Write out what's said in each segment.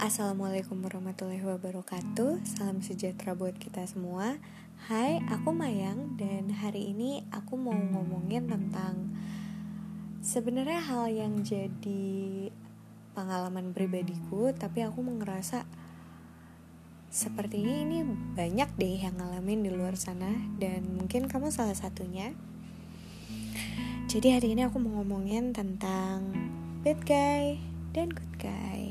Assalamualaikum warahmatullahi wabarakatuh. Salam sejahtera buat kita semua. Hai, aku Mayang Dan hari ini aku mau ngomongin tentang Sebenarnya hal yang jadi pengalaman pribadiku Tapi aku ngerasa Sepertinya ini banyak deh yang ngalamin di luar sana Dan mungkin kamu salah satunya. Jadi hari ini aku mau ngomongin tentang bad guy dan good guy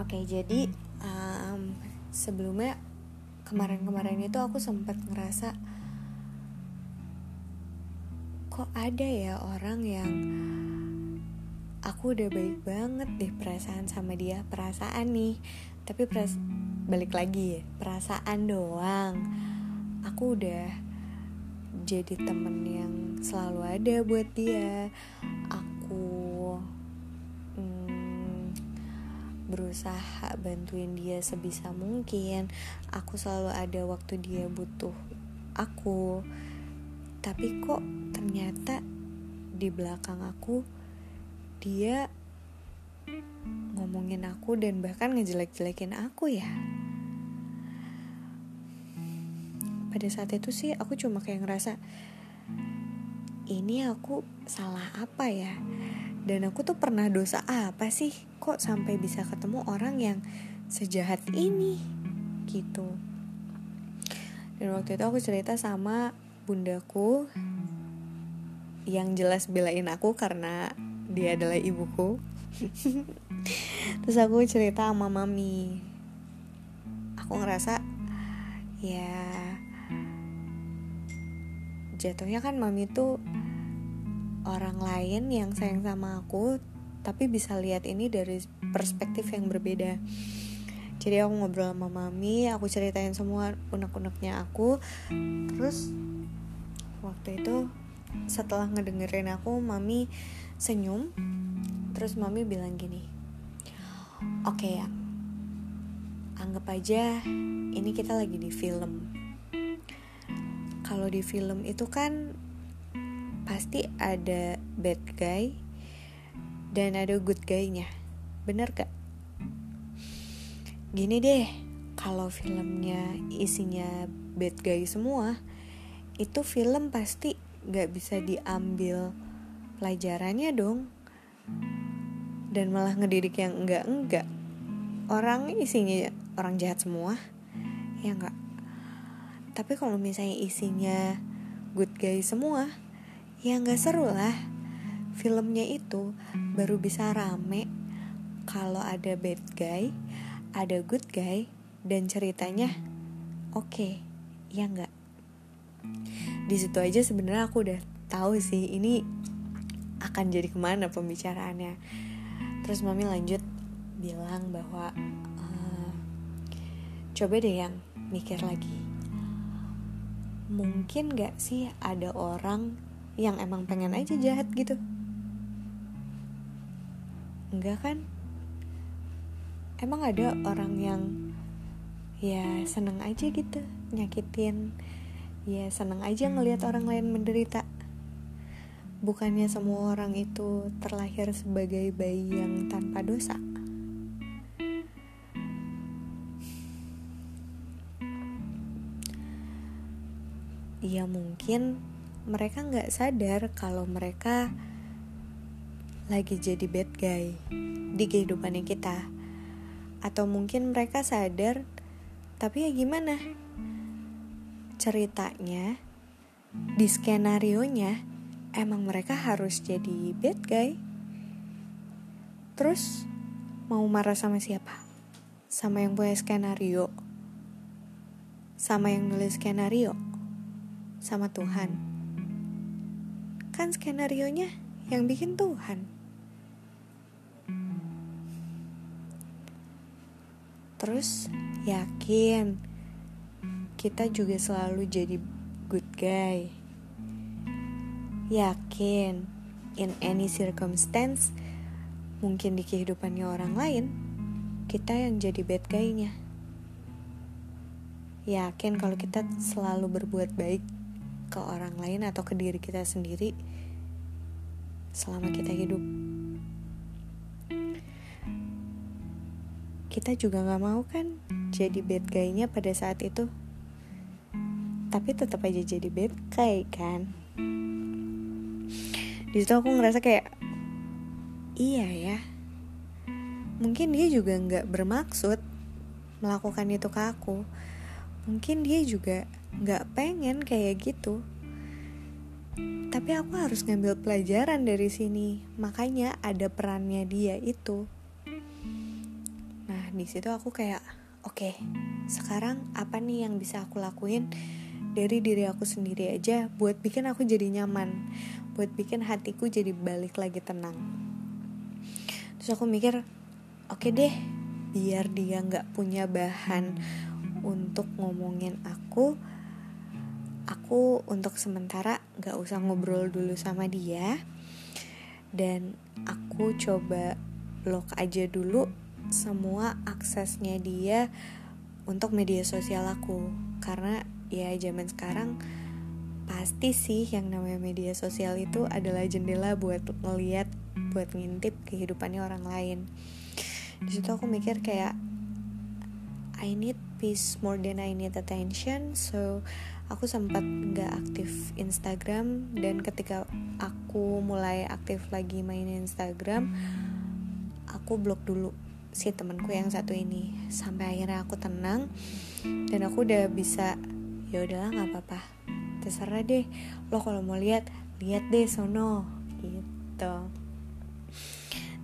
Oke, jadi um, sebelumnya kemarin-kemarin itu aku sempat ngerasa kok ada ya orang yang aku udah baik banget deh perasaan sama dia, perasaan nih. Tapi peras balik lagi ya, perasaan doang. Aku udah jadi temen yang selalu ada buat dia. Aku berusaha bantuin dia sebisa mungkin. Aku selalu ada waktu dia butuh aku. Tapi kok ternyata di belakang aku dia ngomongin aku dan bahkan ngejelek-jelekin aku ya. Pada saat itu sih aku cuma kayak ngerasa ini aku salah apa ya? Dan aku tuh pernah dosa apa sih kok sampai bisa ketemu orang yang sejahat ini? Gitu. Dan waktu itu aku cerita sama bundaku yang jelas belain aku karena dia adalah ibuku. Terus aku cerita sama mami. Aku ngerasa ya jatuhnya kan mami tuh orang lain yang sayang sama aku tapi bisa lihat ini dari perspektif yang berbeda. Jadi aku ngobrol sama mami aku ceritain semua unek-uneknya aku. Terus waktu itu setelah ngedengerin aku mami senyum. Terus mami bilang gini oke okay, ya anggap aja ini kita lagi di film. Kalau di film itu kan pasti ada bad guy dan ada good guy-nya. Bener gak? Gini deh, kalau filmnya isinya bad guy semua, itu film pasti gak bisa diambil pelajarannya dong. Dan malah ngedidik yang enggak-enggak. Orang isinya orang jahat semua, ya enggak? Tapi kalau misalnya isinya good guy semua, ya nggak seru lah filmnya itu baru bisa rame kalau ada bad guy ada good guy dan ceritanya oke okay, ya nggak? Di situ aja sebenarnya aku udah tahu sih ini akan jadi ke mana pembicaraannya. Terus mami lanjut bilang bahwa uh, coba deh yang mikir lagi. Mungkin gak sih ada orang yang emang pengen aja jahat gitu enggak kan? Emang ada orang yang ya seneng aja gitu nyakitin ya seneng aja ngelihat orang lain menderita. Bukannya semua orang itu terlahir sebagai bayi yang tanpa dosa. Ya mungkin mereka nggak sadar kalau mereka lagi jadi bad guy di kehidupannya kita. Atau mungkin mereka sadar tapi ya gimana? Ceritanya di skenario nya emang mereka harus jadi bad guy. Terus mau marah sama siapa? Sama yang punya skenario? Sama yang nulis skenario? Sama Tuhan? Kan skenario nya yang bikin Tuhan. Terus yakin kita juga selalu jadi good guy. Yakin in any circumstance mungkin di kehidupannya orang lain kita yang jadi bad guy-nya. Yakin kalau kita selalu berbuat baik ke orang lain atau ke diri kita sendiri selama kita hidup. Kita juga nggak mau kan jadi bad guy-nya pada saat itu. Tapi tetap aja jadi bad guy kan. Di situ aku ngerasa kayak iya ya. Mungkin dia juga nggak bermaksud melakukan itu ke aku. Mungkin dia juga nggak pengen kayak gitu. Tapi aku harus ngambil pelajaran dari sini. Makanya ada perannya dia itu di situ aku kayak oke okay, sekarang apa nih yang bisa aku lakuin dari diri aku sendiri aja buat bikin aku jadi nyaman buat bikin hatiku jadi balik lagi tenang. Terus aku mikir oke okay deh biar dia nggak punya bahan untuk ngomongin aku aku untuk sementara nggak usah ngobrol dulu sama dia dan aku coba blok aja dulu semua aksesnya dia untuk media sosial aku. Karena ya zaman sekarang pasti sih yang namanya media sosial itu adalah jendela buat ngeliat buat ngintip kehidupannya orang lain. Di situ aku mikir kayak I need peace more than I need attention. So aku sempat nggak aktif Instagram dan ketika aku mulai aktif lagi main Instagram aku blok dulu si temanku yang satu ini. Sampai akhirnya aku tenang dan aku udah bisa ya udahlah nggak apa-apa. Terserah deh. Lo kalau mau lihat lihat deh sono. Gitu.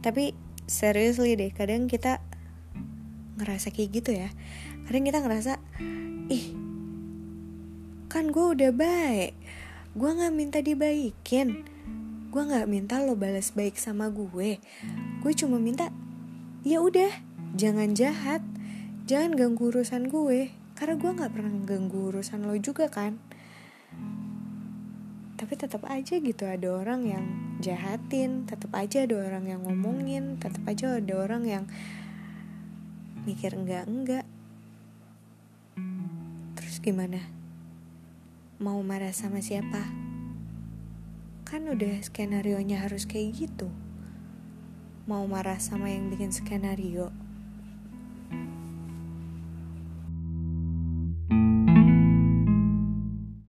Tapi seriously deh kadang kita ngerasa kayak gitu ya. Kadang kita ngerasa ih kan gue udah baik. Gue nggak minta dibaikin. Gue nggak minta lo balas baik sama gue. Gue cuma minta ya udah jangan jahat. Jangan ganggu urusan gue karena gue nggak pernah ganggu urusan lo juga kan. Tapi tetap aja gitu ada orang yang jahatin tetap aja ada orang yang ngomongin tetap aja ada orang yang mikir enggak enggak. Terus gimana? Mau marah sama siapa? Kan udah skenario nya harus kayak gitu mau marah sama yang bikin skenario